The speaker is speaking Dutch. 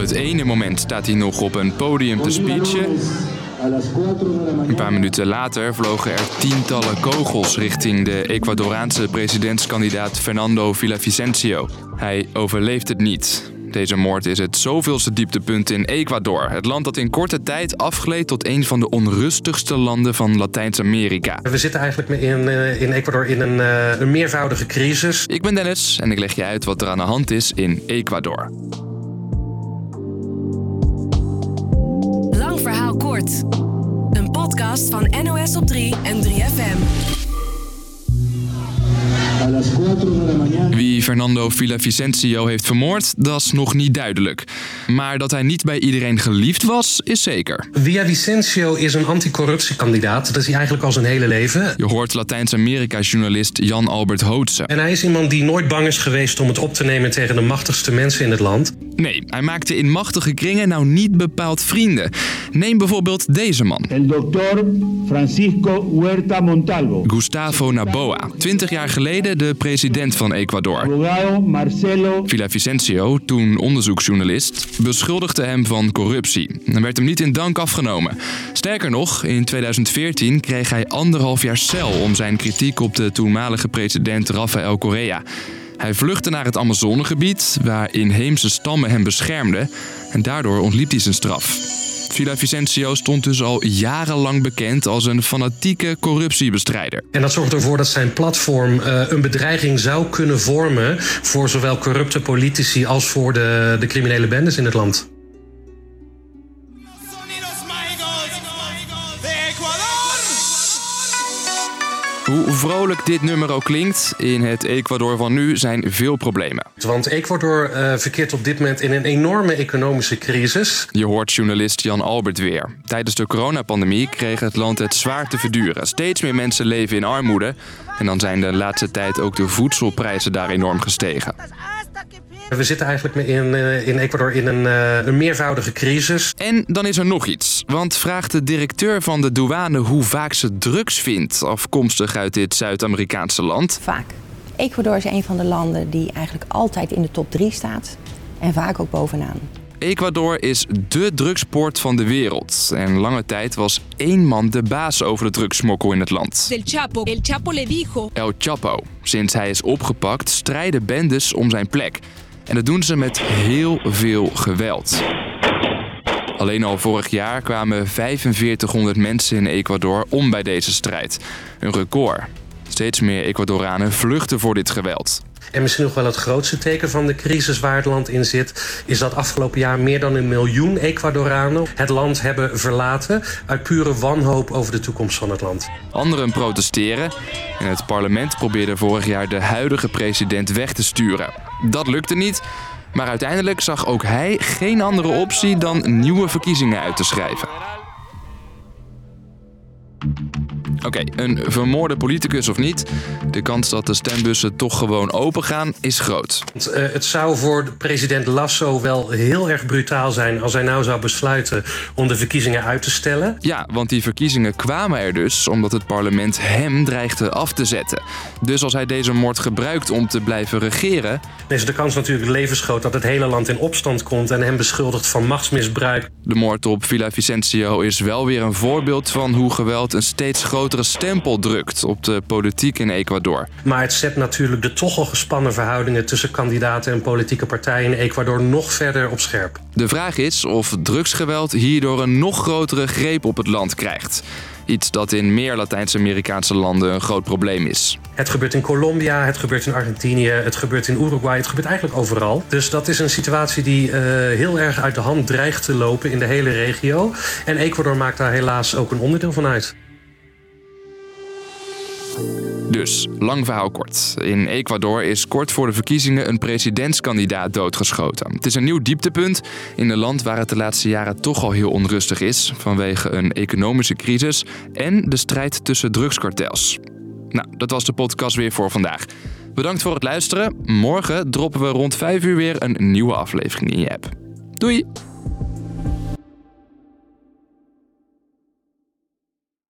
Op het ene moment staat hij nog op een podium te speechen. Een paar minuten later vlogen er tientallen kogels richting de Ecuadoraanse presidentskandidaat Fernando Villavicencio. Hij overleeft het niet. Deze moord is het zoveelste dieptepunt in Ecuador. Het land dat in korte tijd afgleed tot een van de onrustigste landen van Latijns-Amerika. We zitten eigenlijk in, eh, in Ecuador in een, eh, een meervoudige crisis. Ik ben Dennis en ik leg je uit wat er aan de hand is in Ecuador. Een podcast van NOS op 3 en 3FM. Wie Fernando Villavicencio heeft vermoord, dat is nog niet duidelijk. Maar dat hij niet bij iedereen geliefd was, is zeker. Vicencio is een anticorruptiekandidaat. Dat is hij eigenlijk al zijn hele leven. Je hoort Latijns-Amerika-journalist Jan Albert Hootse. En hij is iemand die nooit bang is geweest om het op te nemen tegen de machtigste mensen in het land. Nee, hij maakte in machtige kringen nou niet bepaald vrienden. Neem bijvoorbeeld deze man. El doctor Francisco Huerta Montalvo. Gustavo Naboa, 20 jaar geleden de president van Ecuador. Marcelo Villavicencio, toen onderzoeksjournalist, beschuldigde hem van corruptie. En werd hem niet in dank afgenomen. Sterker nog, in 2014 kreeg hij anderhalf jaar cel om zijn kritiek op de toenmalige president Rafael Correa. Hij vluchtte naar het Amazonegebied, waar inheemse stammen hem beschermden. En daardoor ontliep hij zijn straf. Villavicencio stond dus al jarenlang bekend als een fanatieke corruptiebestrijder. En dat zorgt ervoor dat zijn platform eh, een bedreiging zou kunnen vormen voor zowel corrupte politici als voor de, de criminele bendes in het land. Hoe vrolijk dit nummer ook klinkt, in het Ecuador van nu zijn veel problemen. Want Ecuador eh, verkeert op dit moment in een enorme economische crisis. Je hoort journalist Jan Albert weer. Tijdens de coronapandemie kreeg het land het zwaar te verduren. Steeds meer mensen leven in armoede. En dan zijn de laatste tijd ook de voedselprijzen daar enorm gestegen. We zitten eigenlijk in, eh, in Ecuador in een, eh, een meervoudige crisis. En dan is er nog iets. Want vraagt de directeur van de douane hoe vaak ze drugs vindt, afkomstig uit dit Zuid-Amerikaanse land. Vaak. Ecuador is een van de landen die eigenlijk altijd in de top 3 staat. En vaak ook bovenaan. Ecuador is dé drugspoort van de wereld. En lange tijd was één man de baas over de drugssmokkel in het land. del Chapo. El Chapo le dijo El Chapo. Sinds hij is opgepakt strijden bendes om zijn plek. En dat doen ze met heel veel geweld. Alleen al vorig jaar kwamen 4500 mensen in Ecuador om bij deze strijd. Een record. Steeds meer Ecuadoranen vluchten voor dit geweld. En misschien nog wel het grootste teken van de crisis waar het land in zit... is dat afgelopen jaar meer dan een miljoen Ecuadoranen het land hebben verlaten... uit pure wanhoop over de toekomst van het land. Anderen protesteren en het parlement probeerde vorig jaar de huidige president weg te sturen. Dat lukte niet, maar uiteindelijk zag ook hij geen andere optie dan nieuwe verkiezingen uit te schrijven. Oké, een vermoorde politicus of niet, de kans dat de stembussen toch gewoon open gaan is groot. Want, eh, het zou voor de president Lasso wel heel erg brutaal zijn... als hij nou zou besluiten om de verkiezingen uit te stellen. Ja, want die verkiezingen kwamen er dus omdat het parlement hem dreigde af te zetten. Dus als hij deze moord gebruikt om te blijven regeren, Dan is de kans natuurlijk levensgroot dat het hele land in opstand komt... en hem beschuldigt van machtsmisbruik. De moord op Villavicencio is wel weer een voorbeeld van hoe geweld een steeds grotere stempel drukt op de politiek in Ecuador. Maar het zet natuurlijk de toch al gespannen verhoudingen... tussen kandidaten en politieke partijen in Ecuador nog verder op scherp. De vraag is of drugsgeweld hierdoor een nog grotere greep op het land krijgt. Iets dat in meer Latijns-Amerikaanse landen een groot probleem is. Het gebeurt in Colombia, het gebeurt in Argentinië, het gebeurt in Uruguay, het gebeurt eigenlijk overal. Dus dat is een situatie die eh, heel erg uit de hand dreigt te lopen in de hele regio. En Ecuador maakt daar helaas ook een onderdeel van uit. Dus, lang verhaal kort. In Ecuador is kort voor de verkiezingen een presidentskandidaat doodgeschoten. Het is een nieuw dieptepunt in een land waar het de laatste jaren toch al heel onrustig is... vanwege een economische crisis en de strijd tussen drugskartels. Nou, dat was de podcast weer voor vandaag. Bedankt voor het luisteren. Morgen droppen we rond 5 uur weer een nieuwe aflevering in je app. Doei!